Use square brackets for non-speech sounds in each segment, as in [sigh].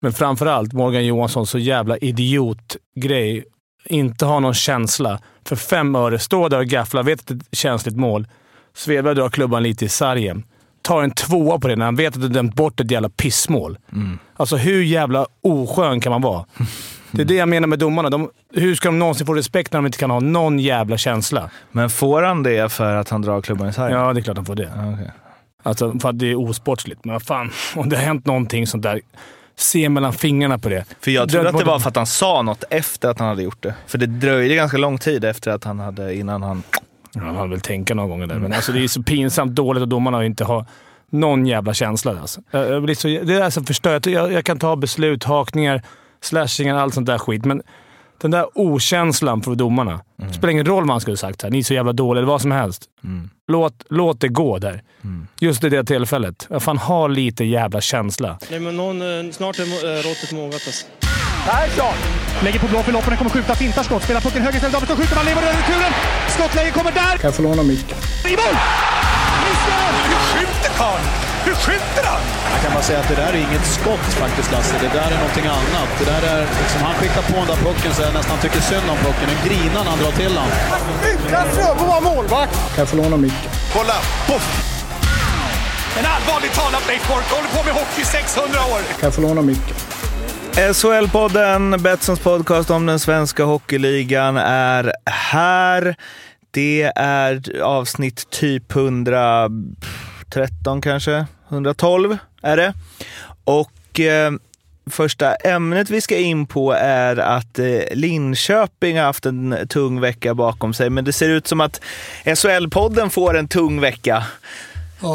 Men framförallt Morgan Johansson, så jävla idiotgrej. Inte ha någon känsla. För fem öre, stå där och gaffla, vet att det är ett känsligt mål. Svedberg drar klubban lite i sargen. Tar en tvåa på det när han vet att du dömt bort ett jävla pissmål. Alltså hur jävla oskön kan man vara? [laughs] Det är det jag menar med domarna. De, hur ska de någonsin få respekt när de inte kan ha någon jävla känsla? Men får han det för att han drar klubban i sargen? Ja, det är klart de får det. Ja, okej. Alltså, för att det är osportsligt. Men vad fan, [laughs] om det har hänt någonting sånt där, se mellan fingrarna på det. För jag trodde Död att det var för att han sa något efter att han hade gjort det. För det dröjde ganska lång tid efter att han hade, innan han... Ja, han hade väl tänka några gånger där, men alltså, det är så pinsamt dåligt att domarna inte har någon jävla känsla. Alltså. Jag, jag blir så, det är så förstört. Jag, jag kan ta beslut, hakningar, slashingar, allt sånt där skit, men den där okänslan för domarna. Det spelar ingen roll vad han skulle sagt. Här. Ni är så jävla dåliga, eller vad som helst. Låt, låt det gå där. Just i det tillfället. Jag fan, ha lite jävla känsla. Nej, men någon, eh, snart är eh, råttet mogat alltså. Lägger på blå för loppen, kommer skjuta, fintar skott, spelar pucken höger istället, Davidsson skjuter, man lever över returen! Skottläge kommer där! Kan jag få låna micken? I mål! Missar! Hur skjuter karln? Hur skjuter han? Jag kan bara säga att det där är inget skott faktiskt, Lasse. Det där är någonting annat. Det där är, liksom, han skickar på den där pucken så jag nästan tycker synd om pucken. Den grinar när han drar till den. Utan Fröbo var målvakt. Kan jag få låna micken? Kolla! Poff! En allvarligt talad Blake Bork håller på med hockey i 600 år. Kan jag få låna micken? SHL-podden, Betssons podcast om den svenska hockeyligan, är här. Det är avsnitt typ 113 kanske, 112 är det. Och eh, första ämnet vi ska in på är att eh, Linköping har haft en tung vecka bakom sig, men det ser ut som att SHL-podden får en tung vecka.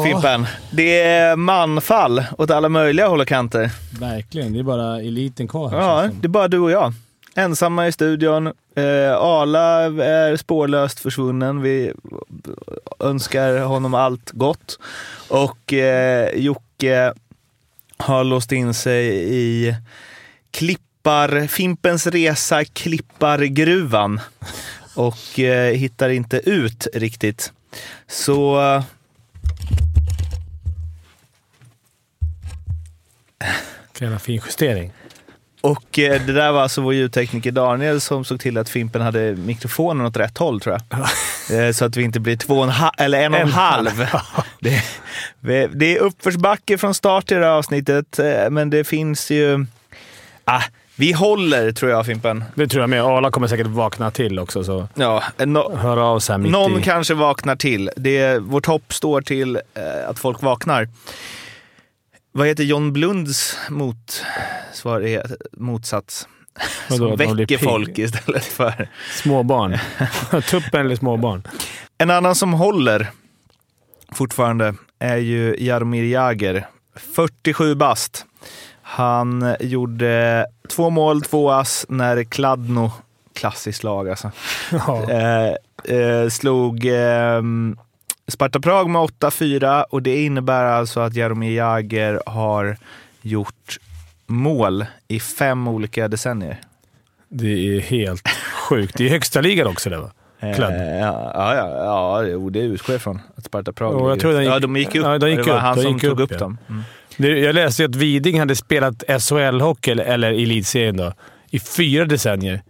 Fimpen. Det är manfall åt alla möjliga håll och kanter. Verkligen. Det är bara eliten kvar. här, Ja, det är bara du och jag. Ensamma i studion. Eh, Arla är spårlöst försvunnen. Vi önskar honom allt gott. Och eh, Jocke har låst in sig i Klippar, Fimpens Resa Klippargruvan och eh, hittar inte ut riktigt. Så Vilken fin justering. Och eh, det där var alltså vår ljudtekniker Daniel som såg till att Fimpen hade mikrofonen åt rätt håll tror jag. Eh, Så att vi inte blir två och en ha- eller en och en halv. [laughs] Det, det är uppförsbacke från start i det här avsnittet, eh, men det finns ju... Ah, vi håller tror jag Fimpen. Det tror jag med. Arla kommer säkert vakna till också, så Ja, no, hör av sig mitt någon i. kanske vaknar till. Det, vårt hopp står till eh, att folk vaknar. Vad heter John Blunds motsvarighet, motsats? Vadå, Som väcker folk istället för... Småbarn. [laughs] Tuppen eller småbarn. En annan som håller fortfarande är ju Jaromir Jagr. 47 bast. Han gjorde två mål, två ass när Kladno, klassiskt lag alltså, [laughs] Ja. eh, eh, slog eh, Sparta Prag med 8-4 och det innebär alltså att Jaromir Jagr har gjort mål i fem olika decennier. Det är helt sjukt. Det är högsta ligan också det va? Eh, ja, ja, ja, ja jo, det utgår jag ifrån. Att Sparta Prag Jo, jag tror gick- ja, de gick upp. ja, de gick det var upp, han de som tog upp, upp ja. dem. Mm. Det- Jag läste att Viding hade spelat SHL-hockey, eller, eller elitserien då, i fyra decennier.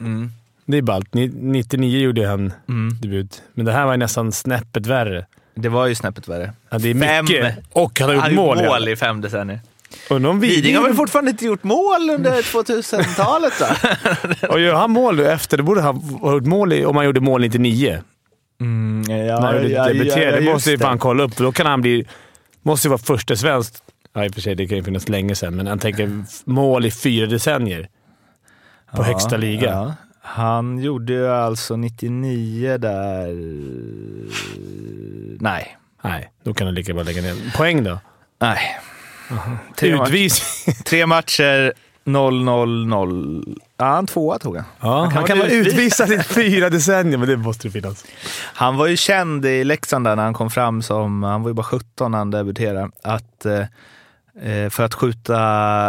Mm. Det är ballt. Ni- 99 gjorde han debut, men det här var ju nästan snäppet värre. Det var ju snäppet värre. Ja, det är Fem. mycket. Och han har gjort Han mål. har gjort ja. mål i fem decennier. Viding har väl fortfarande inte gjort mål under 2000-talet då? [laughs] Och gör han mål efter, då borde han ha gjort mål i, om han gjorde mål 99. Mm, ja, när han debuterade. det måste ju fan kolla upp, för då kan han bli... Måste ju vara första svensk. Ja, i och för sig, det kan ju finnas länge sedan, men han tänker mål i fyra decennier. På högsta liga. Han gjorde ju alltså 99 där... Nej. Nej, då kan han lika bra lägga ner. Poäng då? Nej. Tre, match, Utvisning. tre matcher, 0-0-0. Ja, han tvåa tog han. Ja, han kan, vara utvisad i fyra decennier, men det måste det finnas. Han var ju känd i Leksand när han kom fram som, han var ju bara 17 när han debuterade, att, eh, eh, för att skjuta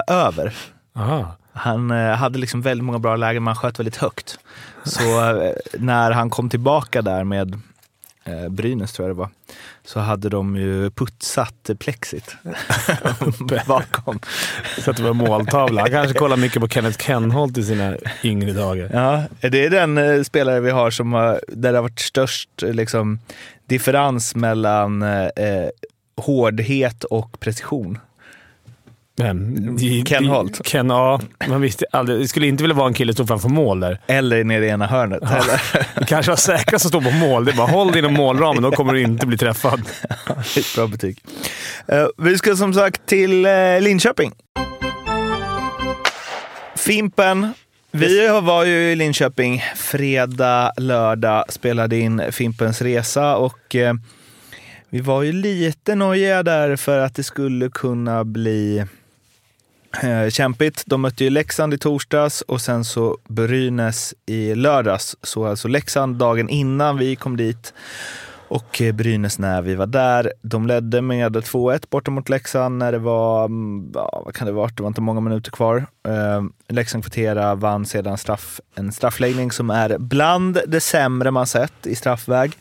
över. Aha. Han eh, hade liksom väldigt många bra lägen, men han sköt väldigt högt. Så eh, när han kom tillbaka där med eh, Brynäs tror jag det var, så hade de ju putsat plexit [laughs] bakom. Så att det var måltavla. Han kanske kollar mycket på Kenneth Kenholt i sina yngre dagar. Ja, det är den spelare vi har som har, där det har varit störst liksom, differens mellan eh, hårdhet och precision. Vem? Ken Holt. Ken, ja. Man visste aldrig. Det skulle inte vilja vara en kille som står framför mål där. Eller nere i ena hörnet. Ja. Eller? [laughs] Det kanske var säkrast att stå på mål. Det är bara håll dig inom målramen, då kommer du inte bli träffad. [laughs] Bra betyg. Uh, vi ska som sagt till uh, Linköping. Fimpen. Vi var ju i Linköping fredag, lördag, spelade in Fimpens Resa och uh, vi var ju lite nojiga där för att det skulle kunna bli eh, kämpigt. De mötte ju Leksand i torsdags och sen så Brynäs i lördags. Så alltså Leksand dagen innan vi kom dit och eh, Brynäs när vi var där. De ledde med 2-1 borta mot Leksand när det var, mm, ja, vad kan det vara, det var inte många minuter kvar. Eh, Leksand kvitterade, vann sedan straff, en straffläggning som är bland det sämre man sett i straffväg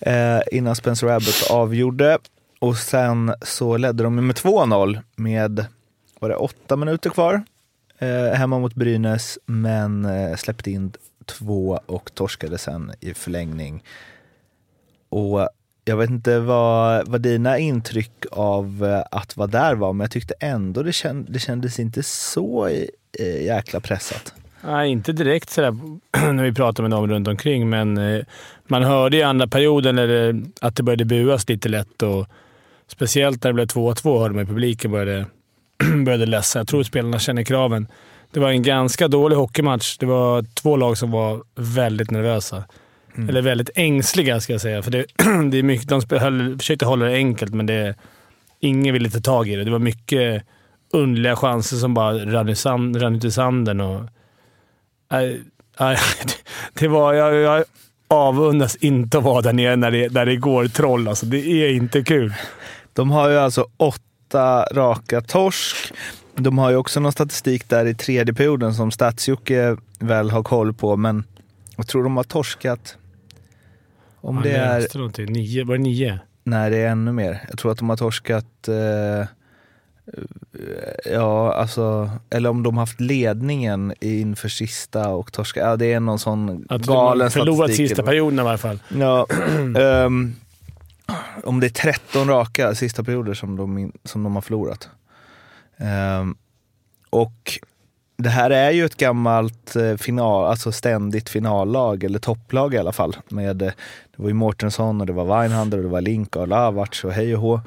eh, innan Spencer Abbott avgjorde. Och sen så ledde de med 2-0 med, var det åtta minuter kvar eh, hemma mot Brynäs, men eh, släppte in två och torskade sen i förlängning. Och jag vet inte vad, vad dina intryck av eh, att vara där var, men jag tyckte ändå det, känd, det kändes inte så eh, jäkla pressat. Nej, inte direkt sådär [clears throat] när vi pratade med dem runt omkring, men eh, man hörde i andra perioden eller, att det började buas lite lätt. Och speciellt när det blev 2-2 hörde man i publiken började, [clears throat] började läsa. Jag tror spelarna känner kraven. Det var en ganska dålig hockeymatch. Det var två lag som var väldigt nervösa. Mm. Eller väldigt ängsliga ska jag säga. För det, [clears throat] det är mycket, de höll, försökte hålla det enkelt, men det, ingen ville ta tag i det. Det var mycket underliga chanser som bara rann, i sand, rann ut i sanden. Och, äh, [laughs] äh, det var, jag, jag avundas inte att vara där nere när det, när det går troll. Alltså, det är inte kul. De har ju alltså åtta raka torsk. De har ju också någon statistik där i tredje perioden som Statsjocke väl har koll på, men jag tror de har torskat om ja, det är... Nio, var det nio? Nej, det är ännu mer. Jag tror att de har torskat... Eh, ja, alltså... Eller om de har haft ledningen inför sista och torskat. Ja, det är någon sån att galen statistik. Förlorat sista perioden i alla fall. Ja. um, [clears throat] om det är 13 raka sista perioder som de, som de har förlorat. Um, och det här är ju ett gammalt eh, final, alltså ständigt finallag, eller topplag i alla fall. Med, eh, det var ju Mårtensson och det var Weinhander och det var Link och Lavac och hej och hå.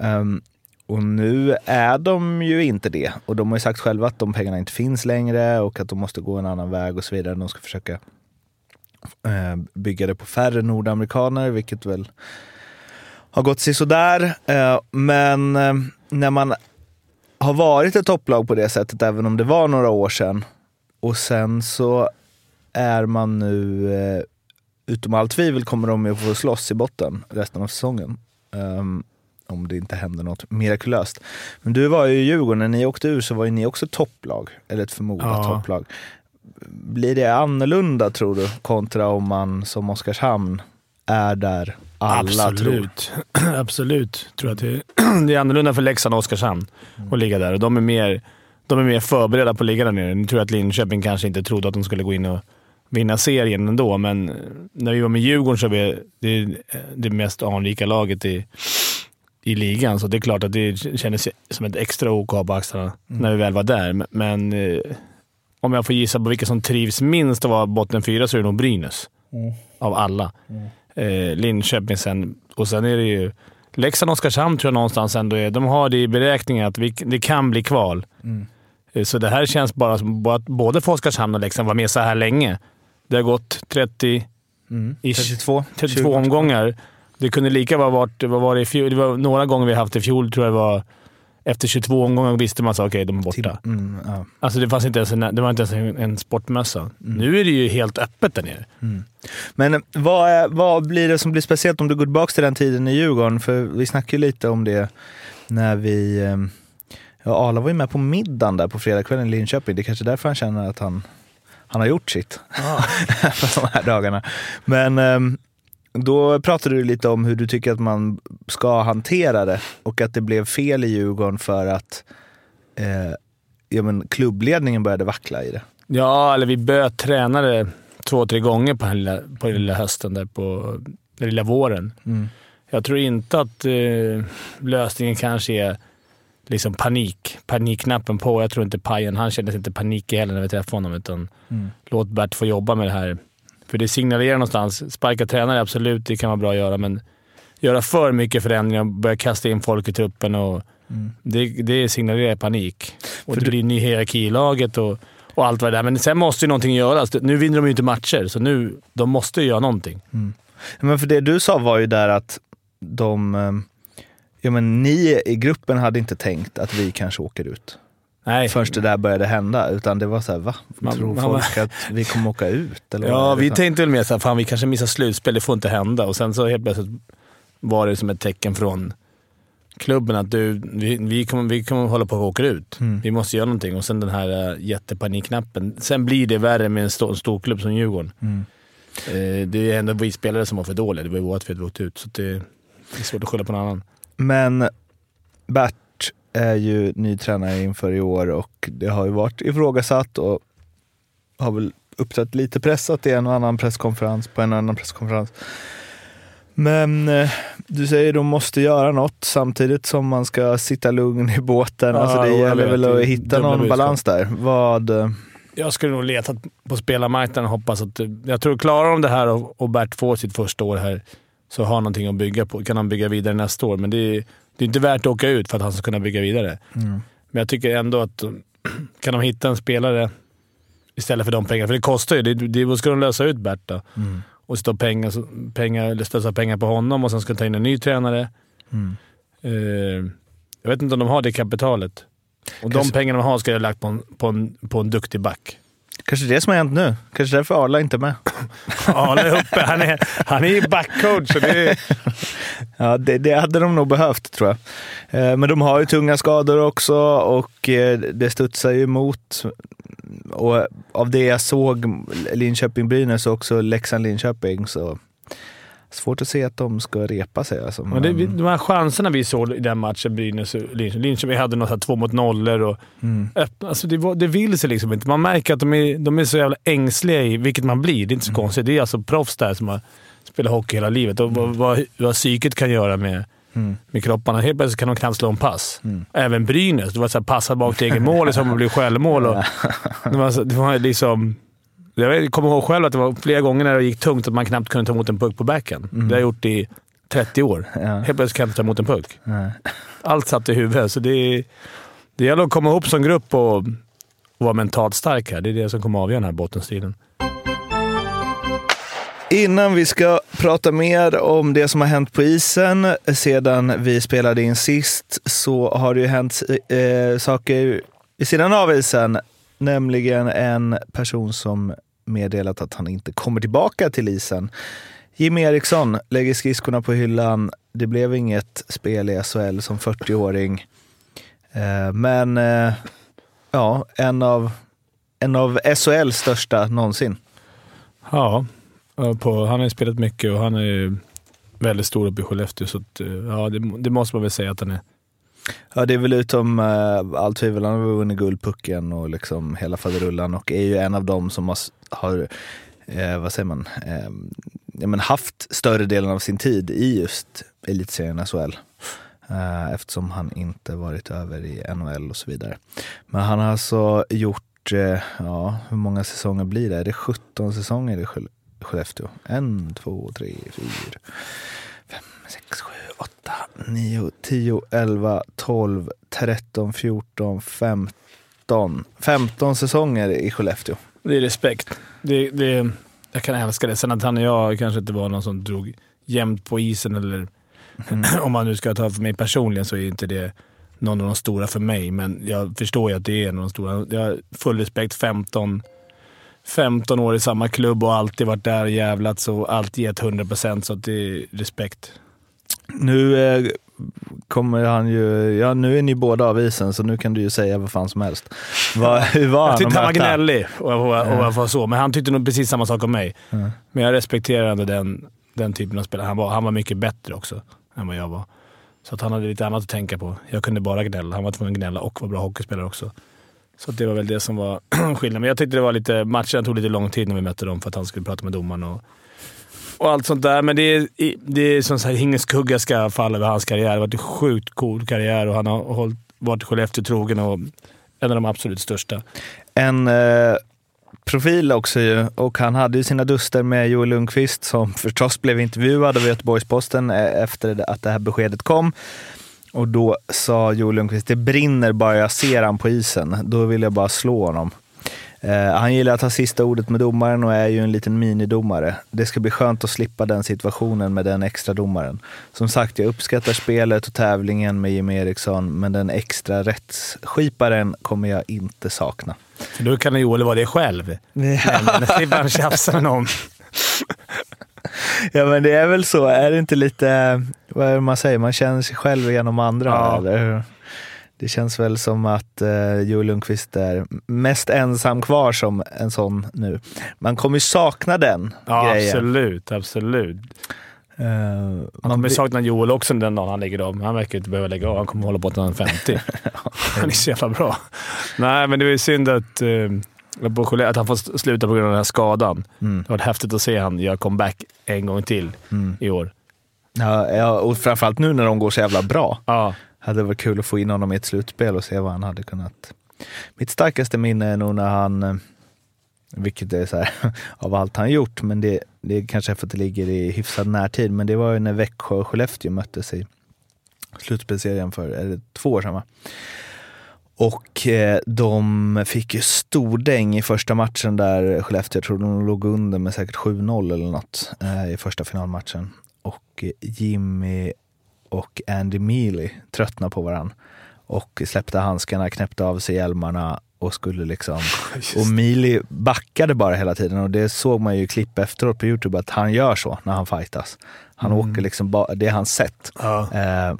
Um, och nu är de ju inte det. Och de har ju sagt själva att de pengarna inte finns längre och att de måste gå en annan väg och så vidare. De ska försöka uh, bygga det på färre nordamerikaner, vilket väl har gått sådär. Uh, men uh, när man har varit ett topplag på det sättet, även om det var några år sedan. Och sen så är man nu, eh, utom all tvivel, kommer de att få slåss i botten resten av säsongen. Om det inte händer något mirakulöst. Men du var ju i Djurgården, när ni åkte ur så var ju ni också topplag, eller ett förmodat ja. topplag. Blir det annorlunda tror du, kontra om man som Oskarshamn är där alla Absolut. tror. [clears throat] Absolut. tror att det, [clears throat] det är annorlunda för Leksand och Oskarshamn mm. att ligga där. Och de är mer, de är mer förberedda på att ligga där nere. Nu tror jag att Linköping kanske inte trodde att de skulle gå in och vinna serien ändå, men när vi var med Djurgården så var det det, det mest anrika laget i, i ligan, så det är klart att det kändes som ett extra OK på axlarna mm. när vi väl var där. Men eh, om jag får gissa på vilka som trivs minst att vara botten fyra så är det nog Brynäs. Mm. Av alla. Mm eh, Linköping sen. Och sen är det ju Leksand och Oskarshamn tror jag någonstans ändå är. De har det i beräkningen att vi, det kan bli kval. Mm. Eh, så det här känns bara som att både för Oskarshamn och Leksand var med så här länge. Det har gått 30... Mm. 32, 32 omgångar. Det kunde lika väl varit... Vad var det, i fjol? det var några gånger vi haft i fjol, tror jag det var efter 22 omgångar visste man att okej, okay, de är borta. Mm, ja. Alltså det, fanns inte ens en, det var inte ens en, en sportmössa. Mm. Nu är det ju helt öppet där nere. Mm. Men vad, är, vad blir det som blir speciellt om du går tillbaka till den tiden i Djurgården? För vi snackade ju lite om det när vi... Ehm, ja, Arla var ju med på middagen där på fredagskvällen i Linköping. Det är kanske därför han känner att han, han har gjort sitt ah. [laughs] för de här dagarna. Men um, Då pratade du lite om hur du tycker att man ska hantera det och att det blev fel i Djurgården för att eh, ja, men klubbledningen började vackla i det. Ja, eller vi böt tränare två, tre gånger på den lilla, på den lilla hösten, där på den lilla våren. Mm. Jag tror inte att eh, lösningen kanske är liksom panik. Panikknappen på. Jag tror inte Pajen, han kände sig inte panikig heller när vi träffade honom. Utan Mm. låt Bert få jobba med det här. För det signalerar någonstans. Sparka tränare, absolut, det kan vara bra att göra, men göra för mycket förändringar och börja kasta in folk i truppen, och det, det signalerar panik. Och För det blir ny hierarki i laget och, och allt vad det är. Men sen måste ju någonting göras. Nu vinner de ju inte matcher, så nu de måste ju göra någonting. Men för det du sa var ju där att de, eh, ja men ni i gruppen hade inte tänkt att vi kanske åker ut. Nej. Först det där började hända, utan det var så här, va? Man- Tror man- folk att vi kommer åka ut? Eller [laughs] Ja, vi tänkte väl mer såhär, fan vi kanske missar slutspel, det får inte hända. Och sen så helt plötsligt var det som ett tecken från klubben att du, vi, vi, kommer, vi kommer hålla på att åka ut. Mm. Vi måste göra någonting. Och sen den här uh, jättepanikknappen. Sen blir det värre med en stor, stor klubb som Djurgården. Mm. Eh, det är ändå vi spelare som var för dåliga. Det var ju vårt fel att vi åkte ut. Så det, det är svårt att skylla på någon annan. Men Bert är ju ny tränare inför i år och det har ju varit ifrågasatt och har väl uppträtt lite pressat i en och annan presskonferens, på en och annan presskonferens. Men eh, du säger de måste göra något samtidigt som man ska sitta lugn i båten. Ja, alltså det gäller väl att hitta någon balans där. Vad... eh, Jag skulle nog leta på spelarmarknaden och hoppas att... Jag tror klarar de det här och, Bert får sitt första år här, så har någonting att bygga på. Kan han bygga vidare nästa år, men det är, det är inte värt att åka ut för att han ska kunna bygga vidare. Men jag tycker ändå att [clears throat] kan de hitta en spelare istället för de pengarna, för det kostar ju. Det, det, vad ska de lösa ut Bert då? Och stå pengar, pengar, eller slösa pengar på honom och sen ska de ta in en ny tränare. Eh, jag vet inte om de har det kapitalet. Och de Kanske- pengarna de har ska jag ha lagt på en, på en, på en duktig back. Kanske det som har hänt nu. Kanske därför Arla inte är med. [laughs] Han är uppe. Han är, han är ju backcoach. Det [laughs] Ja, det, det hade de nog behövt tror jag. Eh, Men de har ju tunga skador också och eh, det studsar ju emot. Och av det jag såg Linköping-Brynäs och också Leksand-Linköping så svårt att se att de ska repa sig. Alltså. men det, de här chanserna vi såg i den matchen, Brynäs och Linköping. Linköping hade något här två mot nollor och Mm. öppna, alltså det, det vill sig liksom inte. Man märker att de är, de är så jävla ängsliga i vilket man blir. Det är inte så Mm. konstigt. Det är alltså proffs där som har spelat hockey hela livet och vad, vad, vad psyket kan göra med, Mm. med kropparna. Helt plötsligt kan de knappt slå en pass. Även Brynäs. Det var så här, passa bak till egen mål som att bli självmål. Och, det, var, det var liksom... Jag kommer ihåg själv att det var flera gånger när det gick tungt att man knappt kunde ta emot en puck på backen. Det har jag gjort i 30 år. Ja. Helt plötsligt kan jag inte ta emot en puck. Nej. Allt satt i huvudet. Så det, det gäller att komma ihop som grupp och, och vara mentalt stark här. Det är det som kommer avgöra den här bottenstriden. Innan vi ska prata mer om det som har hänt på isen sedan vi spelade in sist så har det ju hänt eh, saker vid sidan av isen. Nämligen en person som meddelat att han inte kommer tillbaka till isen. Jimmy Eriksson lägger skridskorna på hyllan. Det blev inget spel i SHL som 40-åring. Eh, men eh, ja, en av, en av SHLs största någonsin. Ja, ja, på, han har ju spelat mycket och han är ju väldigt stor uppe i Skellefteå. Så att, eh, ja, det, det måste man väl säga att han är. Ja, det är väl utom eh, äh, allt tvivel. Han har vunnit Guldpucken och liksom hela faderullan och är ju en av dem som har, har eh, vad säger man, eh, ja, men haft större delen av sin tid i just elitserien SHL. Eh, eftersom han inte varit över i NHL och så vidare. Men han har alltså gjort, eh, ja, hur många säsonger blir det? Är det 17 säsonger i Skellefteå? En, två, tre, fyra, fem, sex, sju, åtta, nio, tio, elva, tolv, tretton, fjorton, femton. Femton säsonger i Skellefteå. Det är respekt. Det, det, jag kan älska det. Sen att han och jag kanske inte var någon som drog jämnt på isen eller [clears throat] om man nu ska ta för mig personligen så är inte det någon av de stora för mig. Men jag förstår ju att det är en av de stora. Jag har full respekt. 15, 15 år i samma klubb och alltid varit där och jävlats och alltid gett 100 procent. Så att det är respekt. Nu eh, kommer han ju, ja nu är ni båda av isen så nu kan du ju säga vad fan som helst. Va, [laughs] hur var Jag han tyckte att han var gnällig och, och, och, och var så, men han tyckte nog precis samma sak om mig. Ja. Men jag respekterar ändå den, den typen av spelare. Han var, han var mycket bättre också än vad jag var. Så att han hade lite annat att tänka på. Jag kunde bara gnälla. Han var tvungen att gnälla och var bra hockeyspelare också. Så det var väl det som var [clears throat] skillnaden. Men jag tyckte det var lite... Matchen tog lite lång tid när vi mötte dem för att han skulle prata med domaren och, och allt sånt där. Men det är, det är som sagt, ingen skugga ska falla över hans karriär. Det har varit en sjukt cool karriär och han har hållit, varit Skellefteå trogen och en av de absolut största. En eh, profil också ju, och han hade ju sina duster med Joel Lundqvist som [laughs] förstås blev intervjuad av Göteborgs-Posten eh, efter att det här beskedet kom. Och då sa Joel Lundqvist, det brinner bara jag ser han på isen. Då vill jag bara slå honom. Eh, han gillar att ha sista ordet med domaren och är ju en liten minidomare. Det ska bli skönt att slippa den situationen med den extra domaren. Som sagt, jag uppskattar spelet och tävlingen med Jimmy Eriksson, men den extra rättsskiparen kommer jag inte sakna. För då kan Joel vara det själv. [laughs] Ja. Men slipper han tjafsa med någon. [laughs] [laughs] Ja men det är väl så, är det inte lite, vad är det man säger, man känner sig själv genom andra? Ja. Eller? hur? Det känns väl som att uh, Joel Lundqvist är mest ensam kvar som en sån nu. Man kommer ju sakna den Ja, grejen. absolut. Absolut. Uh, man kommer blir- sakna Joel också den dagen han lägger av. Han verkar inte behöva lägga av. Han kommer hålla på till han är 50. [laughs] han är så jävla bra. Nej, men det var ju synd att, eh, Skellefteå- att han får sluta på grund av den här skadan. Mm. Det var häftigt att se han göra comeback en gång till Mm. i år. ja, ja, och framförallt nu när de går så jävla bra. Ja, Hade varit kul att få in honom i ett slutspel och se vad han hade kunnat... Mitt starkaste minne är nog när han, eh, vilket är så här, [laughs] av allt han gjort, men det, det är kanske för att det ligger i hyfsad närtid, men det var ju när Växjö och Skellefteå möttes i slutspelserien för är det två år sedan. Va? Och eh, de fick ju stor däng i första matchen där Skellefteå, jag tror de låg under med säkert 7-0 eller något eh, i första finalmatchen. Och eh, Jimmy och Andy Mealy tröttnade på varandra och släppte handskarna, knäppte av sig hjälmarna och skulle liksom... [laughs] Och Mealy backade bara hela tiden och det såg man ju i klipp efteråt på Youtube att han gör så när han fightas. Han åker liksom, ba- det är hans sätt. Ja. Eh, [laughs]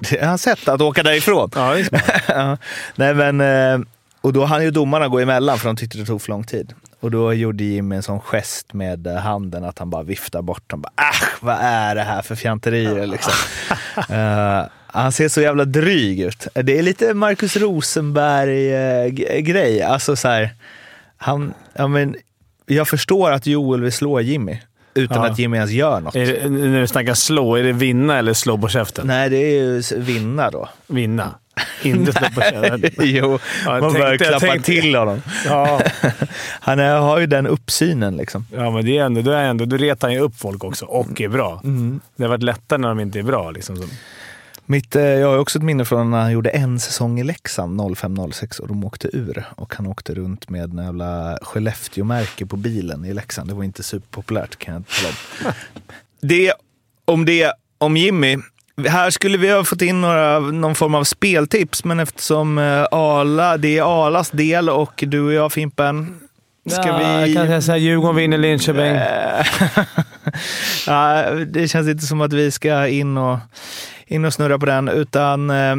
det är hans sätt att åka därifrån. ja. [laughs] Ja. Nej men, eh, och då hann ju domarna gå emellan för de tyckte det tog för lång tid. Och då gjorde Jimmy en sån gest med eh, handen att han bara viftar bort dem. Bara, Äsch, vad är det här för fjanterier liksom. Eh, han ser så jävla dryg ut. Det är lite Marcus Rosenberg-grej. Alltså så här, han, ja, men, jag förstår att Joel vill slå Jimmy utan Ja. att Jimmy ens gör något. Det, när du snackar slå, är det vinna eller slå på käften? Nej, det är ju vinna då. Vinna. Inte slå på käften. [laughs] jo, Ja, man bör tänkte- jag klappa tänkte- till honom. Ja. [laughs] Han är, har ju den uppsynen liksom. ja, men det är ändå, då, är ändå, då retar han ju upp folk också och är bra. Det har varit lättare när de inte är bra. Liksom. Mitt, eh, jag har också ett minne från när han gjorde en säsong i Leksand, 05-06, och de åkte ur. Och han åkte runt med en jävla Skellefteå-märke på bilen i Leksand. Det var inte superpopulärt kan jag tala om. [laughs] Det om det om Jimmy. Här skulle vi ha fått in några, någon form av speltips, men eftersom eh, Ala, det är Alas del och du och jag Fimpen, ska ja, vi... Jag kan säga såhär, Djurgården vinner Linköping. [laughs] Ja, det känns inte som att vi ska in och, in och snurra på den, utan eh,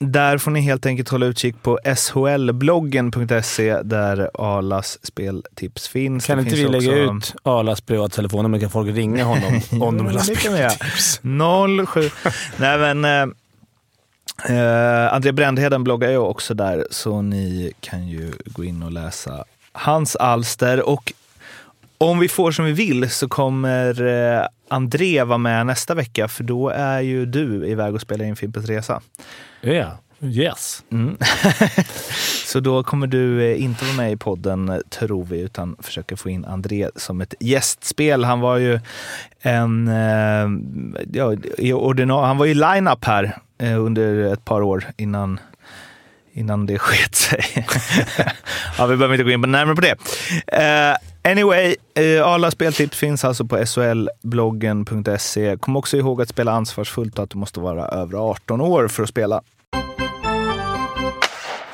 där får ni helt enkelt hålla utkik på shlbloggen.se där Alas speltips finns. Kan Det inte vi finns lägga också- ut Arlas privattelefon men kan folk ringa honom om de vill ha vi göra. speltips? 07. Nej men, eh, eh, André Brändheden bloggar ju också där, så ni kan ju gå in och läsa hans alster. Och om vi får som vi vill så kommer eh, André vara med nästa vecka, för då är ju du iväg och spelar in Fimpens Resa. Ja, yes. Mm. [laughs] så då kommer du eh, inte vara med i podden, tror vi, utan försöka få in André som ett gästspel. Han var ju en, eh, ja, i ordina- han var ju line-up här under ett par år innan innan det sket sig. [laughs] ja, vi behöver inte gå in på närmare på det. Eh, anyway, eh, alla speltips finns alltså på solbloggen.se. Kom också ihåg att spela ansvarsfullt och att du måste vara över 18 år för att spela.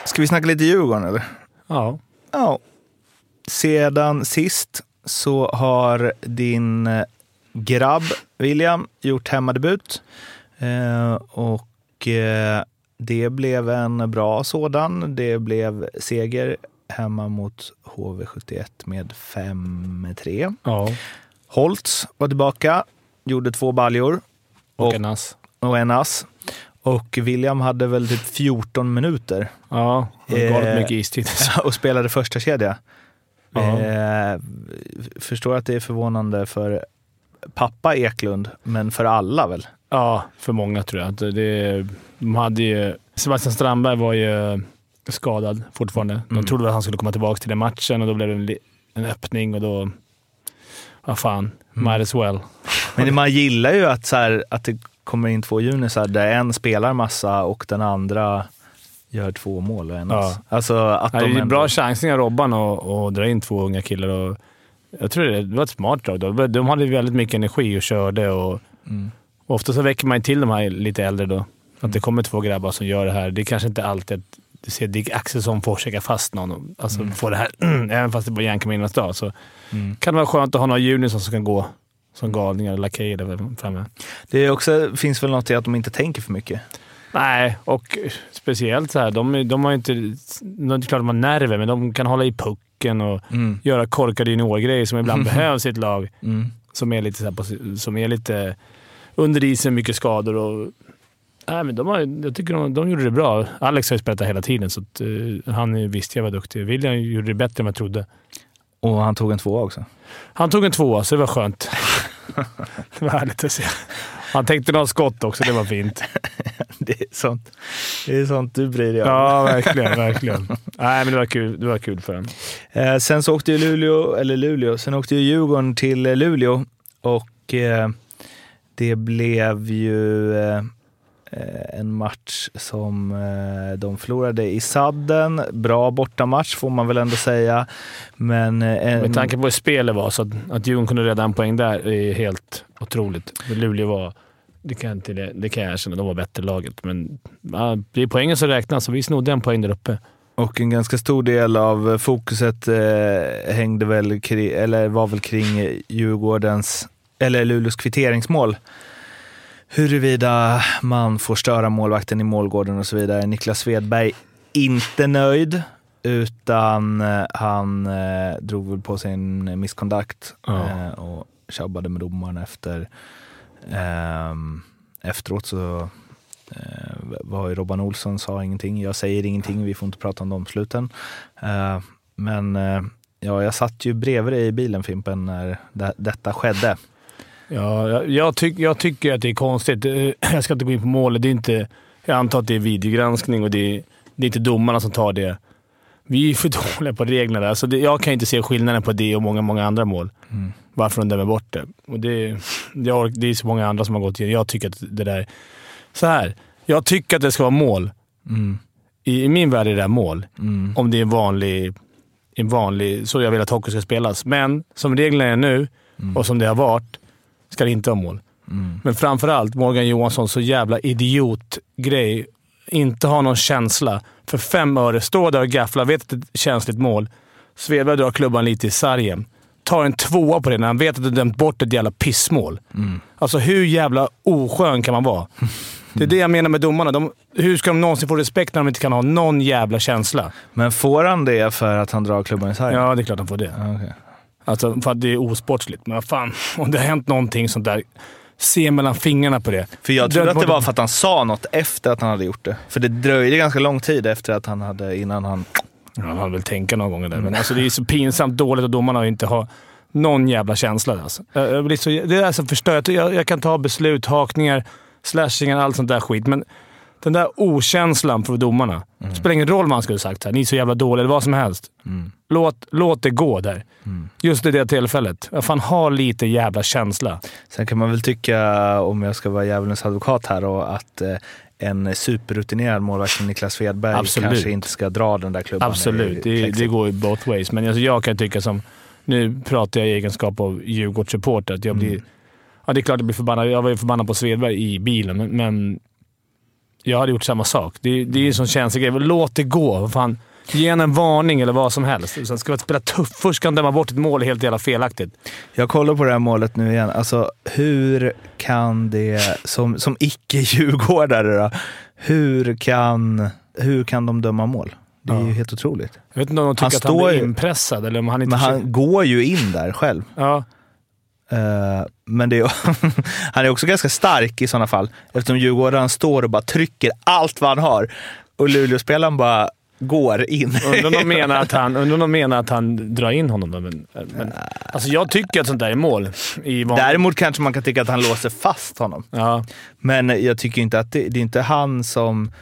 Ska vi snacka lite Djurgården eller? Ja. Ja. Sedan sist så har din eh, grabb William gjort hemmadebut. Eh, och eh, det blev en bra sådan. Det blev seger hemma mot HV71 med 5-3. ja. Holtz var tillbaka, gjorde två baljor Och en ass. och en ass. Och William hade väl typ 14 minuter Ja, var galet Eh, mycket istid. [laughs] och spelade första kedja. Ja. Eh, förstår att det är förvånande för pappa Eklund, men för alla väl? Ja, för många tror jag. Det, de hade ju, Sebastian Strandberg var ju skadad fortfarande. De Mm. trodde att han skulle komma tillbaka till den matchen och då blev det en, en öppning och då... Vad fan, Mm. might as well. Men man gillar ju att, så här, att det kommer in två junisar där en spelar massa och den andra gör två mål. Och en Ja. Alltså att de det är ändå- bra chansning av Robban och, och dra in två unga killar. Och, jag tror det, var ett smart drag. De, de hade väldigt mycket energi och körde. Och, Mm. Ofta så väcker man till de här lite äldre då. Att det kommer två grabbar som gör det här. Det är kanske inte alltid att du ser Dick Axelsson försöka fast någon. och- Alltså få det här, [clears throat] även fast det bara järnkaminens dag. Så Mm. kan det vara skönt att ha några junior som kan gå som galningar, lakejer där framme. Det är också, finns väl något i att de inte tänker för mycket. Nej, och speciellt så här. De, de har inte... Det är inte klart de har nerver, men de kan hålla i pucken och Mm. göra korkade juniorgrejer som ibland [laughs] behövs i ett lag. Mm. Som är lite, så här, som är lite under isen, mycket skador och... Nej, men de har, jag tycker de, de gjorde det bra. Alex har ju spelat där hela tiden, så att, eh, han visste jag var duktig. William gjorde det bättre än jag trodde. Och han tog en tvåa också. Han tog en tvåa, så det var skönt. [laughs] det var härligt att se. Han tänkte några skott också, det var fint. [laughs] Det är sånt, det är sånt du bryr dig om. Ja, verkligen. verkligen. Nej, men det var kul, det var kul för honom. Eh, sen så åkte ju Luleå, eller Luleå, sen åkte ju Djurgården till eh, Luleå och eh, det blev ju eh, en match som eh, de förlorade i sadden. Bra bortamatch får man väl ändå säga. Men eh, en, Med tanke på hur spelet var, så att, att Djurgården kunde rädda en poäng där är helt otroligt. Luleå var, det kan, inte, det kan jag erkänna, de var bättre laget. Men ja, det är poängen som räknas och vi snodde en poäng där uppe. Och en ganska stor del av fokuset eh, hängde väl kring, eller var väl kring Djurgårdens, eller Luleås kvitteringsmål. Huruvida man får störa målvakten i målgården och så vidare. Niklas Svedberg inte nöjd, utan eh, han eh, drog väl på sig en misskontakt Ja. eh, och tjabbade med domaren efter. Ehm, efteråt så eh, var ju Robban Olsson sa ingenting. Jag säger ingenting, vi får inte prata om domsluten. Eh, men eh, ja, jag satt ju bredvid dig i bilen Fimpen när det, detta skedde. Ja, jag, tyck, jag tycker att det är konstigt. Eh, [clears throat] Jag ska inte gå in på målet. Det är inte, jag antar att det är videogranskning och det är, det är inte domarna som tar det. Vi är för [laughs] dåliga på reglerna där. Så det, jag kan inte se skillnaden på det och många, många andra mål. Varför de dömer bort det. Och det, det, det är så många andra som har gått igenom. Jag tycker att det där... Så här. Jag tycker att det ska vara mål. Mm. I, I min värld är det där mål. Mm. Om det är en vanlig, en vanlig... Så jag vill att hockey ska spelas. Men som reglerna är nu och som det har varit, ska det inte vara mål. Mm. Men framförallt Morgan Johansson, så jävla idiotgrej. Inte ha någon känsla. För fem öre, stå där och gaffla, vet att det är ett känsligt mål. Svedberg drar klubban lite i sargen. Tar en tvåa på det när han vet att du dömt bort ett jävla pissmål. Alltså hur jävla oskön kan man vara? [laughs] Det är det jag menar med domarna. De, hur ska de någonsin få respekt när de inte kan ha någon jävla känsla? Men får han det för att han drar klubban i sargen? Ja, det är klart de får det. Okej. Alltså, för att det är osportsligt. Men vad fan, [laughs] om det har hänt någonting sånt där, se mellan fingrarna på det. För jag trodde att det var för att han sa något efter att han hade gjort det. För det dröjde ganska lång tid efter att han hade, innan han... Ja, han hade väl tänka några gånger där, men alltså, det är så pinsamt dåligt att domarna inte har någon jävla känsla. Alltså. Jag, jag blir så, det är så förstört. Jag, jag kan ta beslut, hakningar, slashingar, allt sånt där skit, men den där okänslan för domarna. Det spelar ingen roll vad han skulle sagt. Här. Ni är så jävla dåliga, eller vad som helst. Låt, låt det gå där. Just i det tillfället. Fan, ha lite jävla känsla. Sen kan man väl tycka, om jag ska vara djävulens advokat här, då, att eh, en superrutinerad målvakt som Niklas Svedberg Absolut. kanske inte ska dra den där klubban. Absolut, i det, det går ju both ways. Men alltså jag kan tycka som... Nu pratar jag i egenskap av Djurgårdssupporter. Jag blir... Ja, det är klart jag blir förbannad. Jag var ju förbannad på Svedberg i bilen, men jag hade gjort samma sak. Det, det är en sån känslig grej. Låt det gå. Fan. Ge en en varning eller vad som helst. Sen ska vi spela tuff. Först ska han döma bort ett mål helt jävla felaktigt. Jag kollar på det här målet nu igen. Alltså, hur kan det, som, som icke-djurgårdare då, hur kan, hur kan de döma mål? Det är Ja. ju helt otroligt. Jag vet inte om de tycker Han att han blir ju- inpressad eller om han inte... Men han går ju in där själv. Ja, Eh, men det är, [laughs] han är också ganska stark i sådana fall eftersom Djurgården står och bara trycker allt vad han har och Luleåspelaren bara går in. Undrar om de [laughs] menar att han, undrar menar att han drar in honom. Då, men, men, alltså jag tycker att sånt där är mål. I van... Däremot kanske man kan tycka att han låser fast honom. Ja. Men jag tycker inte att det, det är inte han som...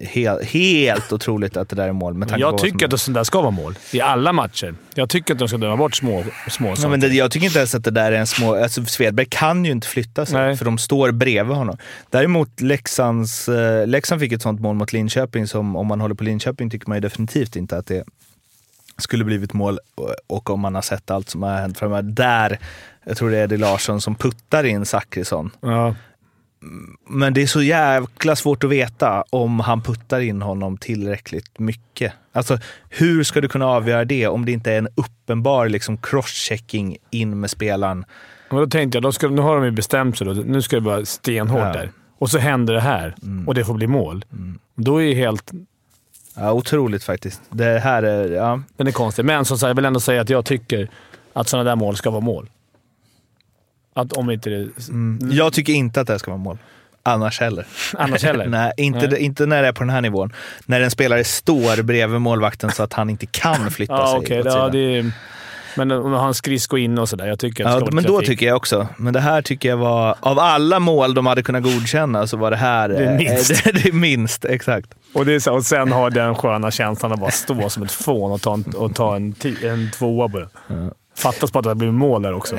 Helt, helt otroligt att det där är mål. Med Jag som- tycker att sånt där ska vara mål. I alla matcher. Jag tycker att de ska döma bort små, små Ja, men det, jag tycker inte ens att det där är en små... Alltså Svedberg kan ju inte flytta sig, Nej. för de står bredvid honom. Däremot Leksands, eh, Leksand fick ett sånt mål mot Linköping som, om man håller på Linköping, tycker man ju definitivt inte att det skulle blivit mål. Och, och om man har sett allt som har hänt framöver. Där, jag tror det är Eddie Larsson som puttar in Zachrisson. Ja. Men det är så jäkla svårt att veta om han puttar in honom tillräckligt mycket. Alltså, hur ska du kunna avgöra det om det inte är en uppenbar liksom, crosschecking in med spelaren? Men då tänkte jag, då ska, nu har de ju bestämt sig. Då. Nu ska det vara stenhårt Ja. där. Och så händer det här och det får bli mål. Då är det helt... Ja, otroligt faktiskt. Det här är... Ja. Den är konstig. Men som sagt, jag vill ändå säga att jag tycker att sådana där mål ska vara mål. Att om inte det... Jag tycker inte att det här ska vara mål. Annars heller. [laughs] Annars heller? Nej, inte, Nej. inte när det är på den här nivån. När en spelare står bredvid målvakten så att han inte kan [laughs] flytta Ja, sig åt Ja, det men om han skridskor in och sådär. Jag tycker att Ja, men då tycker jag också. Men det här tycker jag var, av alla mål de hade kunnat godkänna så var det här Det är eh, minst. det, [laughs] det är minst, exakt. Och, det är så, och sen har den sköna känslan att bara stå som ett fån och ta en, och ta en, en tvåa på det. Fattas på att det hade blivit mål där också.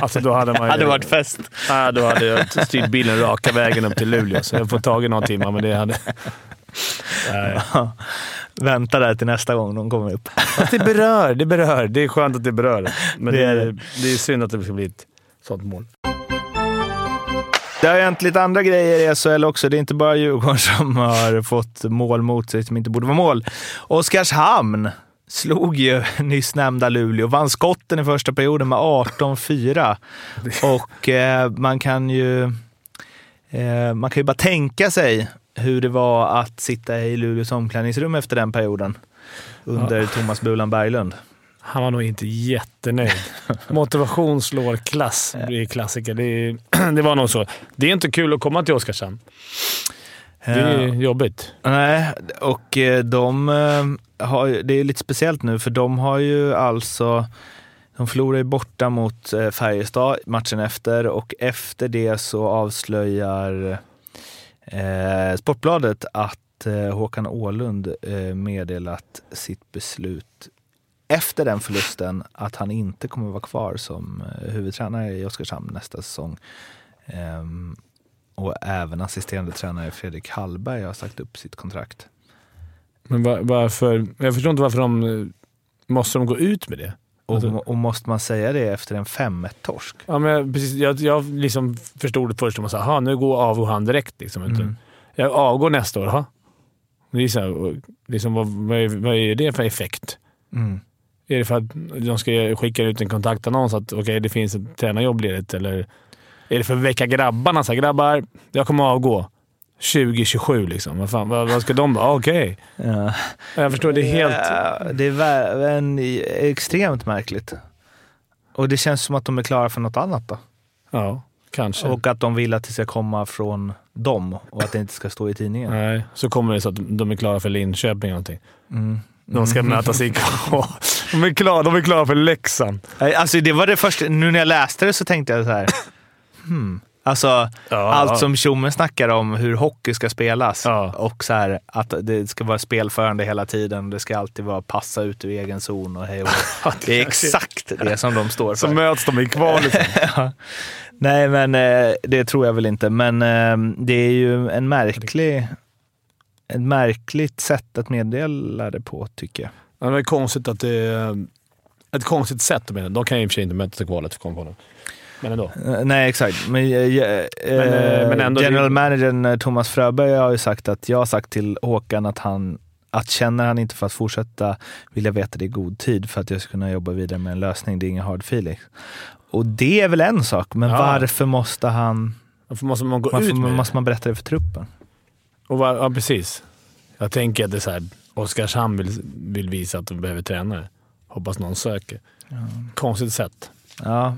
Alltså då hade man [laughs] ju, hade varit fest. Ja, då hade jag styrt bilen raka vägen upp till Luleå, så jag får tagit några timmar, men det hade... Nej. Vänta där till nästa gång de kommer upp. Fast det berör, det berör. Det är skönt att det berör. Men Det det är det. det är synd att det ska bli ett sånt mål. Det har hänt lite andra grejer i SHL också. Det är inte bara Djurgården som har fått mål mot sig som inte borde vara mål. Oskarshamn slog ju [laughs] nyss nämnda Luleå, vann skotten i första perioden med 18-4. [laughs] Och eh, man kan ju eh, man kan ju bara tänka sig hur det var att sitta i Luleås omklädningsrum efter den perioden under Thomas Bulan Berglund. Han var nog inte jättenöjd. [laughs] Motivation slår klass, blir klassiker. Det, [clears throat] det var nog så. Det är inte kul att komma till Oskarshamn. Det är Eh, jobbigt. Nej, och eh, de eh, har det är lite speciellt nu för de har ju alltså de förlorar ju borta mot eh, Färjestad matchen efter och efter det så avslöjar eh, Sportbladet att eh, Håkan Åhlund eh, meddelat sitt beslut efter den förlusten att han inte kommer vara kvar som eh, huvudtränare i Oskarshamn nästa säsong. Ehm, och även assisterande tränare Fredrik Hallberg har sagt upp sitt kontrakt. Men va- varför? Jag förstår inte varför de... eh, Måste de gå ut med det? Och, Alltså- och måste man säga det efter en 5-1-torsk? Ja, men jag, precis, jag, jag liksom förstod det först som att "Ha, nu går avgår han direkt. Liksom, Mm. Jag avgår nästa år. Ha? Det är så här, och liksom, vad, vad, är, vad är det för effekt? Mm. Är det för att de ska skicka ut en kontaktannons att okej, det finns ett tränarjobb ledigt? Eller är det för att väcka grabbarna? Så här, grabbar, jag kommer avgå 2027. Liksom. Vad, fan, vad, vad ska de vara? Okej. Ja. Jag förstår, det är helt... Ja, det är en, extremt märkligt. Och det känns som att de är klara för något annat då. Ja, kanske. Och att de vill att det ska komma från dem och att det inte ska stå i tidningen. Nej, så kommer det så att de är klara för Linköping eller någonting. Mm. De ska mötas i de, är klara, de är klara för Leksand. Alltså det var det första, nu när jag läste det så tänkte jag så här. [laughs] Hmm. Alltså Ja, allt som Tjomme snackar om hur hockey ska spelas Ja. och så här, att det ska vara spelförande hela tiden. Det ska alltid vara passa ut ur egen zon och hej och. [laughs] Det är exakt det som de står Så för. möts de i kvalet. [laughs] Ja. Nej, men eh, det tror jag väl inte. Men eh, det är ju en märklig, ett märkligt sätt att meddela det på, tycker jag. Ja, det är konstigt att det är ett konstigt sätt. Men de kan ju i och för sig inte mötas i kvalet, kom på det. Men ändå. Eh, Nej, exakt. Men, eh, eh, Men, men ändå- general managern Thomas Fröberg har ju sagt att jag har sagt till Håkan att han att känner han inte för att fortsätta vill jag veta det i god tid för att jag ska kunna jobba vidare med en lösning. Det är inga hard feelings. Och det är väl en sak, men Ja. varför måste han Varför måste man gå varför ut med måste man berätta det för truppen? Och var, ja, precis. Jag tänker att det är så här, Oskarshamn vill, vill visa att de behöver tränare. Hoppas någon söker. Konstigt sätt. Ja.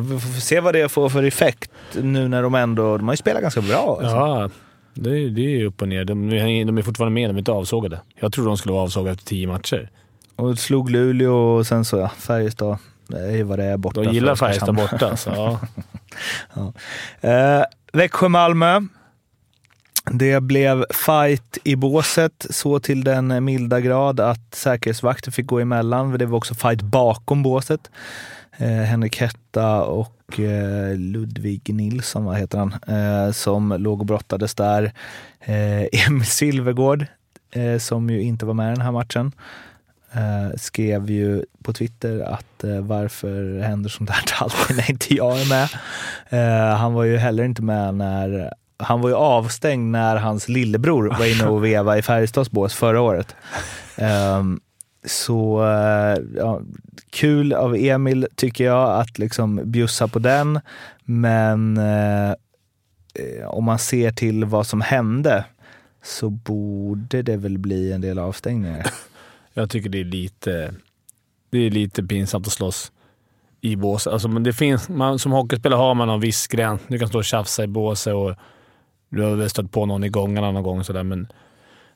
Vi får se vad det får för effekt nu när de ändå... De har ju spelat ganska bra. Alltså. Ja, det, är- det är upp och ner. De, de är fortfarande med, de är inte avsågade. Jag tror de skulle vara avsågade efter tio matcher. Och slog Luleå och sen så ja, Färjestad. Det är ju vad det är borta. De gillar Färjestad borta. Så, ja. [laughs] Eh, Växjö-Malmö. Det blev fight i båset så till den milda grad att säkerhetsvakter fick gå emellan. Det var också fight bakom båset. Eh, Henrik Hetta och eh, Ludvig Nilsson, vad heter han, eh, som låg och brottades där. Eh, [laughs] Emil Silvergård, eh, som ju inte var med i den här matchen, eh, skrev ju på Twitter att eh, varför händer sånt här alltid när inte jag är med. Eh, han var ju heller inte med när han var ju avstängd när hans lillebror var inne och vevade i Färjestads bås förra året. Um, så eh, ja, kul av Emil tycker jag att liksom bjussa på den. Men eh, eh, om man ser till vad som hände så borde det väl bli en del avstängningar. Jag tycker det är lite, det är lite pinsamt att slåss i båset. Alltså, men det finns, man, som hockeyspelare har man en viss gräns. Du kan stå och tjafsa i båset och du har väl stött på någon i gångarna någon gång. Sådär. Men,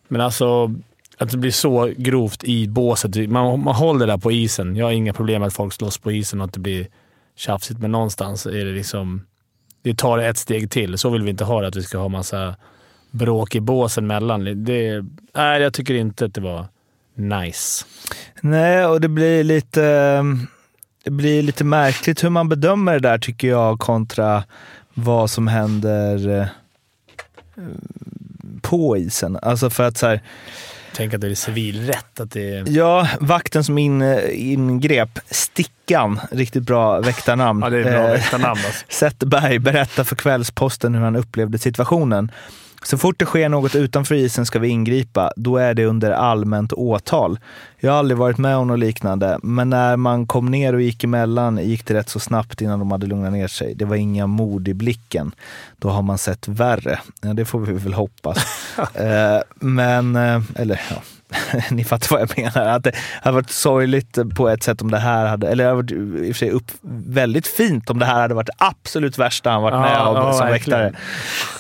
men alltså, att det blir så grovt i båset. Man, man håller där på isen. Jag har inga problem med att folk slåss på isen och att det blir tjafsigt, men någonstans är det liksom... Det tar ett steg till. Så vill vi inte ha det, att vi ska ha massa bråk i båsen mellan. Det, nej, jag tycker inte att det var nice. Nej, och det blir lite, det blir lite märkligt hur man bedömer det där tycker jag kontra vad som händer eh, på isen. Alltså för att så här, Tänk att det är civilrätt. Att det ja, vakten som in, ingrep, Stickan, riktigt bra väktarnamn. Ja, det är bra Eh, väktarnamn alltså. [laughs] Zetterberg berättar för Kvällsposten hur han upplevde situationen. Så fort det sker något utanför isen ska vi ingripa. Då är det under allmänt åtal. Jag har aldrig varit med om något liknande, men när man kom ner och gick emellan gick det rätt så snabbt innan de hade lugnat ner sig. Det var inga mord i blicken. Då har man sett värre. Ja, det får vi väl hoppas. [laughs] eh, men, eh, eller ja, [laughs] ni fattar vad jag menar. Att det hade varit sorgligt på ett sätt om det här hade, eller det hade varit i och för sig upp, väldigt fint om det här hade varit det absolut värsta han varit Ja, med om ja, som verkligen.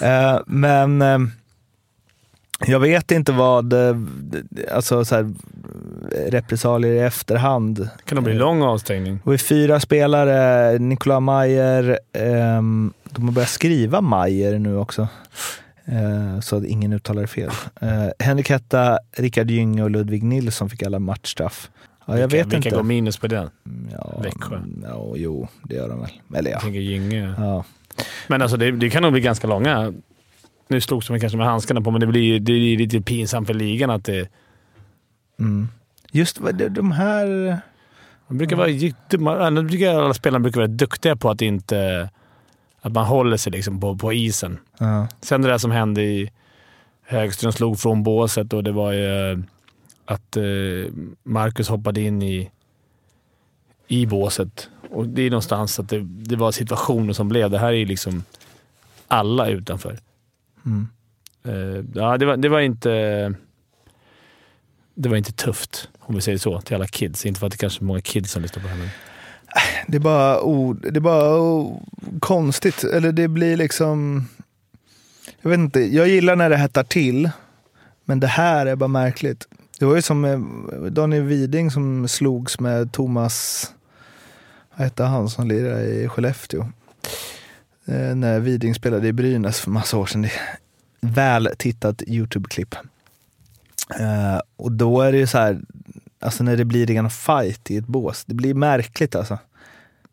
väktare. Eh, men eh, jag vet inte vad, eh, alltså så här, repressalier i efterhand. kan det bli lång avstängning. Det var ju fyra spelare, Nikola Mayer, ehm, de har börjat skriva Mayer nu också. Eh, så att ingen uttalar fel. Eh, Henrik Hetta, Rickard Gynge och Ludvig Nilsson fick alla matchstraff. Ja, jag vilka, vet vilka inte. går minus på den? Ja, Växjö? mm, Ja, jo, det gör de väl. Eller ja. Gynge. ja. Men alltså det, det kan nog bli ganska långa. Nu slogs de kanske med handskarna på, men det blir, det blir lite pinsamt för ligan att det... Mm. Just de här... Man brukar vara, man, jag tycker alla spelarna brukar vara duktiga på att inte... Att man håller sig liksom på, på isen. Ja. Sen det där som hände i Högström slog från båset och det var ju eh, att eh, Marcus hoppade in i, i båset. Och det är någonstans att det, det var situationer som blev. Det här är ju liksom alla utanför. Mm. Eh, ja, det var, det var inte... Det var inte tufft, om vi säger så, till alla kids. Inte för att det kanske är många kids som lyssnar på det här. Det är bara, oh, det är bara oh, konstigt. Eller det blir liksom... Jag vet inte, jag gillar när det hettar till. Men det här är bara märkligt. Det var ju som eh, Daniel Widing som slogs med Thomas, vad hette han som lirade i Skellefteå? Eh, när Widing spelade i Brynäs för massa år sedan. Det är väl tittat YouTube-klipp. Eh, och då är det ju så här, alltså när det blir ren fight i ett bås. Det blir märkligt alltså.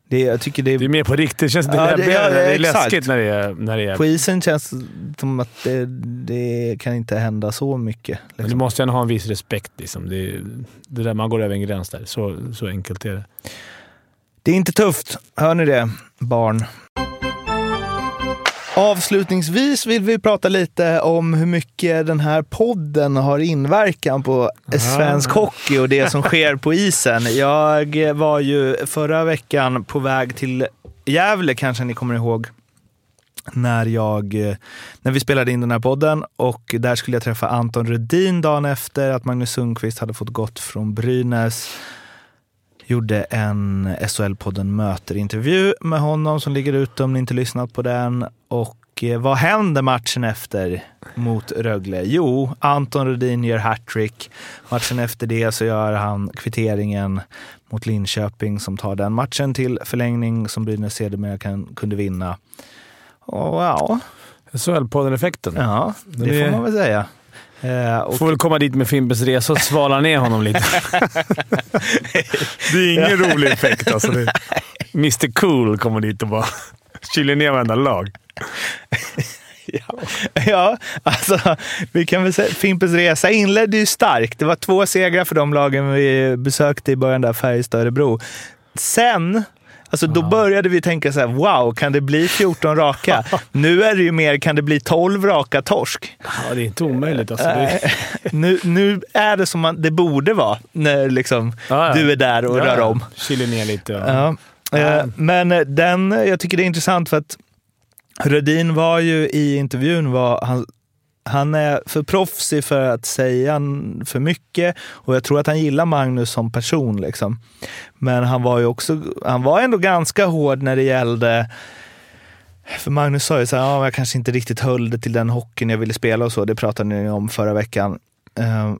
Det, jag tycker det det är mer på riktigt. Det känns lite Ja, det- ja, det, är exakt. läskigt när det är... När det är På isen känns det som att det, det kan inte hända så mycket. Men du Liksom. måste ändå ha en viss respekt. Liksom. Det, är- det där man går över en gräns där. Så, så enkelt är det. Det är inte tufft, hör ni det, barn? Avslutningsvis vill vi prata lite om hur mycket den här podden har inverkan på svensk hockey och det som sker på isen. Jag var ju förra veckan på väg till Gävle, kanske ni kommer ihåg, när, jag, när vi spelade in den här podden och där skulle jag träffa Anton Rudin dagen efter att Magnus Sundqvist hade fått gått från Brynäs. gjorde en SHL-podden Möter-intervju med honom som ligger ute om ni inte lyssnat på den. Och eh, vad händer matchen efter mot Rögle? Jo, Anton Rudin gör hattrick. Matchen efter det så gör han kvitteringen mot Linköping som tar den matchen till förlängning som Brynäs sedermera kan, kunde vinna. Och ja, SHL-podden-effekten. ja det, Det- får man väl säga. Eh, och, Får väl komma dit med Fimpens Resa och svala ner honom lite. [laughs] det är ingen [laughs] rolig effekt alltså. Det Mr Cool kommer dit och bara [laughs] kyler ner varenda lag. [laughs] ja, alltså vi kan väl säga Fimpens Resa inledde ju starkt. Det var två segrar för de lagen vi besökte i början där, Färjestad Örebro. Sen Alltså då började vi tänka så här, wow, kan det bli 14 raka? [laughs] nu är det ju mer, kan det bli 12 raka torsk? Ja, det är inte omöjligt. Alltså. Det, nu, nu är det som man, det borde vara när liksom, Ja, ja. du är där och rör om. Kyler ner lite. Ja. Eh, Men den, jag tycker det är intressant för att Rödin var ju i intervjun, var, han, han är för proffsig för att säga för mycket och jag tror att han gillar Magnus som person. Liksom. Men han var ju också, han var ändå ganska hård när det gällde för Magnus sa ju så här, ja, jag kanske inte riktigt höll det till den hockeyn jag ville spela och så. Det pratade ni om förra veckan. Ehm,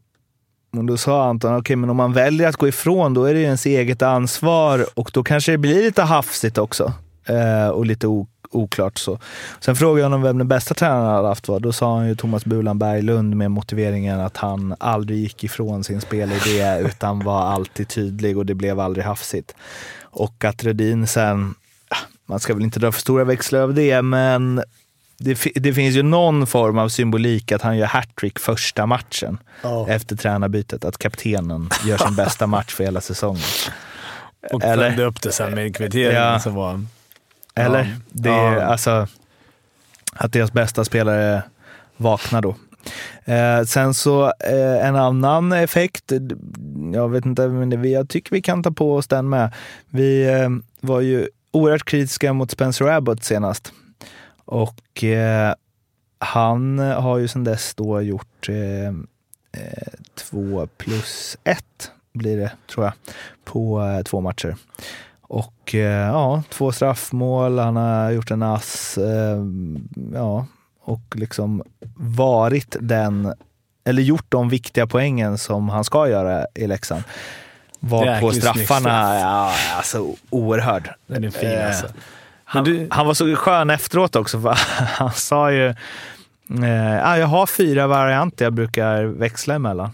men då sa Anton, okej men om man väljer att gå ifrån då är det ju ens eget ansvar och då kanske det blir lite hafsigt också. Ehm, och lite ok oklart så. Sen frågade jag honom vem den bästa tränaren han hade haft var. Då sa han ju Thomas Bulan Berglund med motiveringen att han aldrig gick ifrån sin spelidé utan var alltid tydlig och det blev aldrig hafsigt. Och att Rödin sen, ah, man ska väl inte dra för stora växlar av det, men det, det finns ju någon form av symbolik att han gör hattrick första matchen efter tränarbytet. Att kaptenen gör sin bästa match för hela säsongen. och eller- följde upp det sen med en kvittering. Ja. som var, Eller? Ja. Det är Ja. alltså att deras bästa spelare vaknar då. Eh, sen så eh, en annan effekt, jag vet inte, men vi- jag tycker vi kan ta på oss den med. Vi eh, var ju oerhört kritiska mot Spencer Abbott senast. Och eh, han har ju sedan dess då gjort eh, eh, två plus ett blir det, tror jag, på eh, två matcher. Och eh, ja, två straffmål, han har gjort en ass. Eh, ja, och liksom varit den, eller gjort de viktiga poängen som han ska göra i Leksand. Var på straffarna, straff. ja, alltså oerhörd. den är fin Eh, alltså. Han, du- han var så skön efteråt också, för [laughs] han sa ju eh, ah, jag har fyra varianter jag brukar växla emellan.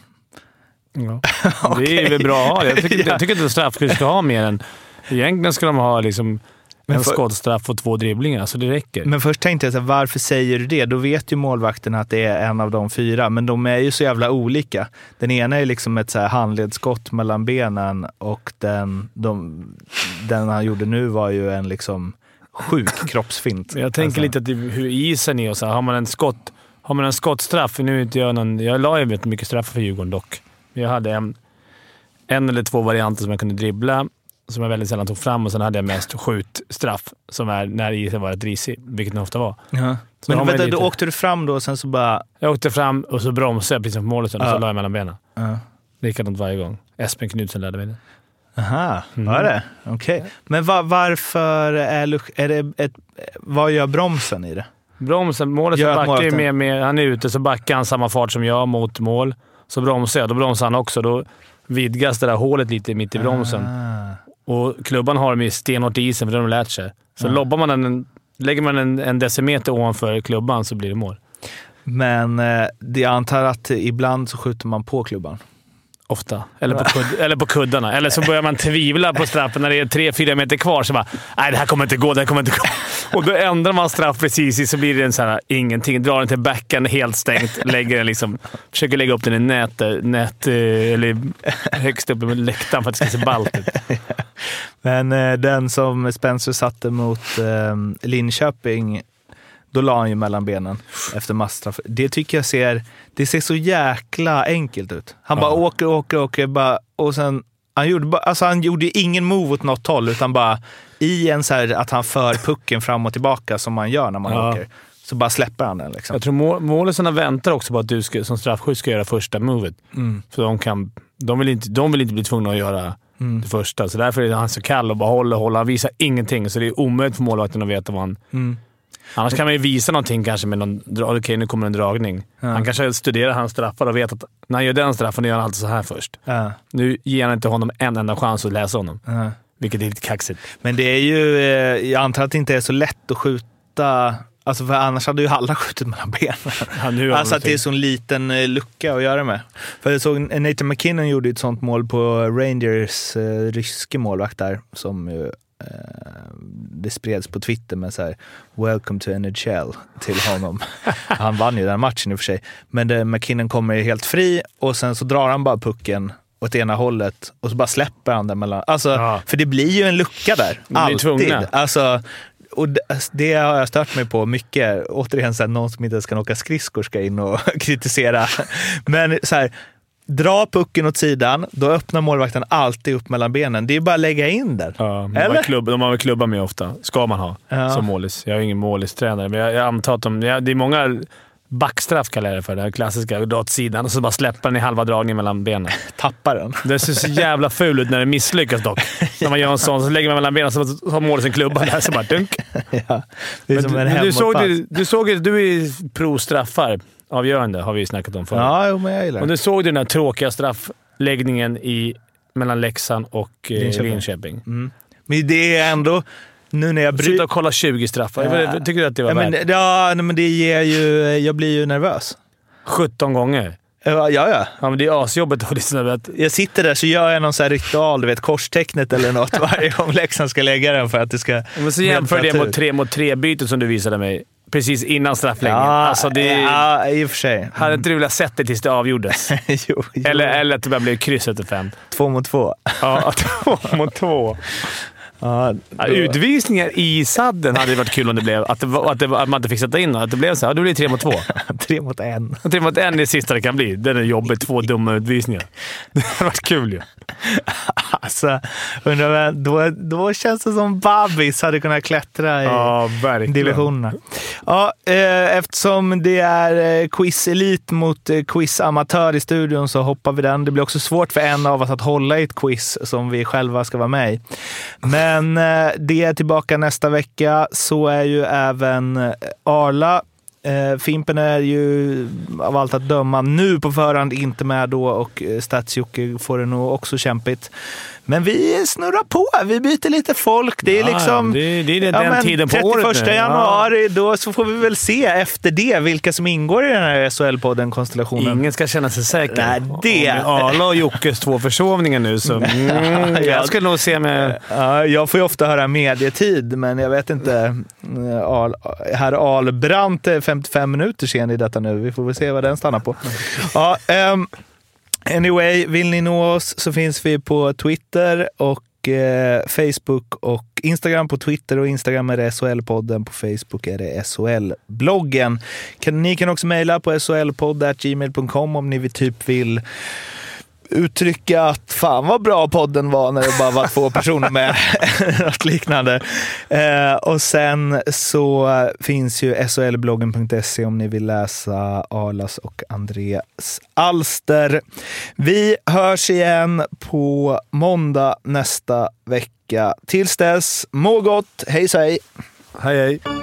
Ja. [laughs] Det är väl bra att ha. Jag tycker, jag tycker inte [laughs] att straffskytt ska ha mer än... Egentligen ska de ha liksom en för- skottstraff och två dribblingar, så det räcker. Men först tänkte jag, så här, varför säger du det? Då vet ju målvakten att det är en av de fyra, men de är ju så jävla olika. Den ena är liksom ett så här handledsskott mellan benen och den, de, den han gjorde nu var ju en liksom sjuk [laughs] kroppsfint. Jag tänker Alltså, lite att det, hur isen är och så här, Har man en skott... Har man en skottstraff, nu inte jag någon... Jag la ju mycket straffar för Djurgården dock. Jag hade en, en eller två varianter som jag kunde dribbla, som jag väldigt sällan tog fram och sen hade jag mest skjutstraff, som är när isen var rätt risig, vilket den ofta var. Ja. Men vänta, då åkte du fram då och sen så bara... Jag åkte fram och så bromsade jag precis på målet sen och så la jag mellan benen. Ja. Likadant varje gång. Espen Knutsen lärde mig det. Aha, Mm. var det? Okej. Men va, varför är, är det ett... Vad gör bromsen i det? Bromsen, målet så backar ju med, med, han är ute så backar han samma fart som jag mot mål. Så bromsar jag, då bromsar han också. Då vidgas det där hålet lite mitt i bromsen. Ah. Och klubban har dem ju stenhårt i isen, för det har de lärt sig. Så lobbar man den, lägger man en, en decimeter ovanför klubban så blir det mål. Men eh, det jag antar att ibland så skjuter man på klubban. Ofta. Eller på, kudd, eller på kuddarna. Eller så börjar man tvivla på straffen när det är tre fyra meter kvar. Så bara, nej det här kommer inte gå, det här kommer inte gå. [laughs] Och då ändrar man straff precis i så blir det en sån här ingenting. Drar den till backen helt stängt. [laughs] Lägger den liksom, försöker lägga upp den i nät, nät eh, eller högst upp i läktaren för att det ska se ballt ut. [laughs] Men eh, den som Spencer satte mot eh, Linköping, då la han ju mellan benen efter masstraff. Det tycker jag ser, det ser så jäkla enkelt ut. Han bara åker, åker, åker bara, och sen han gjorde, alltså han gjorde ju ingen move åt något håll, utan bara i en så här att han för pucken fram och tillbaka som man gör när man Ja. åker. Så bara släpper han den. Liksom. Jag tror mål, målisarna väntar också på att du ska, som straffskytt ska göra första movet. Mm. För de, kan, de, vill inte, de vill inte bli tvungna att göra Det första. Så därför är han så kall och bara håller och håller. Han visar ingenting, så det är omöjligt för målvakten att veta vad han... Mm. Annars kan man ju visa någonting kanske med någon... Okej, nu kommer en dragning. Han kanske studerar hans straffar och vet att när han gör den straffen gör han alltid så här först. Ja, Nu ger han inte honom en enda chans att läsa honom. ja. Vilket är lite kaxigt. Men det är ju, eh, jag antar att det inte är så lätt att skjuta, alltså för annars hade ju alla [laughs] skjutit mellan benen. Ja, alltså att det är så en liten eh, lucka att göra med. För jag såg Nathan McKinnon gjorde ett sånt mål på Rangers eh, ryske målvakt där som ju eh, det spreds på Twitter med så här “Welcome to NHL” till honom. [laughs] han vann ju den matchen i och för sig. Men det, McKinnon kommer helt fri och sen så drar han bara pucken åt ena hållet och så bara släpper han den mellan... Alltså, Ja. För det blir ju en lucka där. Alltid. Alltså, och det, det har jag stört mig på mycket. Återigen, så här, någon som inte ens kan åka skridskor ska in och [laughs] kritisera. Men så här, dra pucken åt sidan, då öppnar målvakten alltid upp mellan benen. Det är bara att lägga in den. Ja, Eller? klubb, de har väl klubba med ofta. Ska man ha Ja. som målis. Jag är ingen målistränare, men jag, jag antar att de, det är många backstraff kallar jag det för. Det här klassiska. Dra åt sidan och så bara släpper den i halva dragningen mellan benen. [laughs] Tappar den. Det ser så jävla ful ut när det misslyckas dock. När man gör en sån, så lägger man mellan benen så har målet en klubba där, så bara dunk. [laughs] ja, det är Men som du, en du, såg, ju- du såg ju- Du är ju pro-straffar. Avgörande har vi ju snackat om förut. Ja, jo, men jag gillar Och det. du såg du den här tråkiga straffläggningen i, mellan Leksand och eh, Linköping. Linköping. Men det är ändå... Nu när jag bryr... Sluta kolla 20 straffar. Ja. Tycker du att det var Ja, men, värt? ja, nej, men det ger ju... Jag blir ju nervös. 17 gånger. Ja, ja. ja. Ja, men det är asjobbigt att lyssna att Jag sitter där så gör jag någon så ritual, du vet korstecknet eller något [laughs] varje gång Leksand ska lägga den för att det ska... Men så jämför det mot tur. tre mot tre bytet som du visade mig precis innan straffläggningen. Ja, alltså det ja, i och för sig. Hade inte du velat sett det tills det avgjordes? [laughs] jo, jo. Eller, eller att det bara blev kryss efter fem. Två mot två. Ja, [laughs] två mot två. Ja, utvisningar i sadden hade det varit kul om det blev. Att, det var, att, det var, att man inte fick sätta in Att det blev så här. Då blir det tre mot två. [laughs] tre mot en. Tre mot en är det sista det kan bli. Den är jobbig. Två dumma utvisningar. [laughs] Det hade varit kul ju. [laughs] Alltså, undrar då, då känns det som Babis hade kunnat klättra i Ja, divisionerna. Ja, eh, eftersom det är eh, quiz elit mot eh, quiz amatör i studion så hoppar vi den. Det blir också svårt för en av oss att hålla i ett quiz som vi själva ska vara med i. Men eh, det är tillbaka nästa vecka. Så är ju även eh, Arla. Eh, Fimpen är ju av allt att döma nu på förhand inte med då och eh, Stats-Jocke får det nog också kämpigt. Men vi snurrar på. Vi byter lite folk. Det är Ja, liksom... det- det är den men tiden på 31 året nu. Ja. januari, då så får vi väl se efter det vilka som ingår i den här SHL-podden-konstellationen. Ingen ska känna sig säker. Nej, det- Arla och Jockes två försovningar nu så... [laughs] Mm, jag skulle nog se med... Ja, jag får ju ofta höra medietid, men jag vet inte. Al, herr Albrandt är 55 minuter sen i detta nu. Vi får väl se vad den stannar på. Ja, ehm, anyway, vill ni nå oss så finns vi på Twitter och eh, Facebook och Instagram. På Twitter och Instagram är det SHL-podden. På Facebook är det SHL-bloggen. Kan, ni kan också mejla på shlpodd.gmail.com om ni vill typ vill uttrycka att fan vad bra podden var när det bara var två personer med. [laughs] Något liknande. Eh, och sen så finns ju solbloggen.se om ni vill läsa Arlas och Andreas alster. Vi hörs igen på måndag nästa vecka. Tills dess, må gott. Hej så hej! Hej, hej.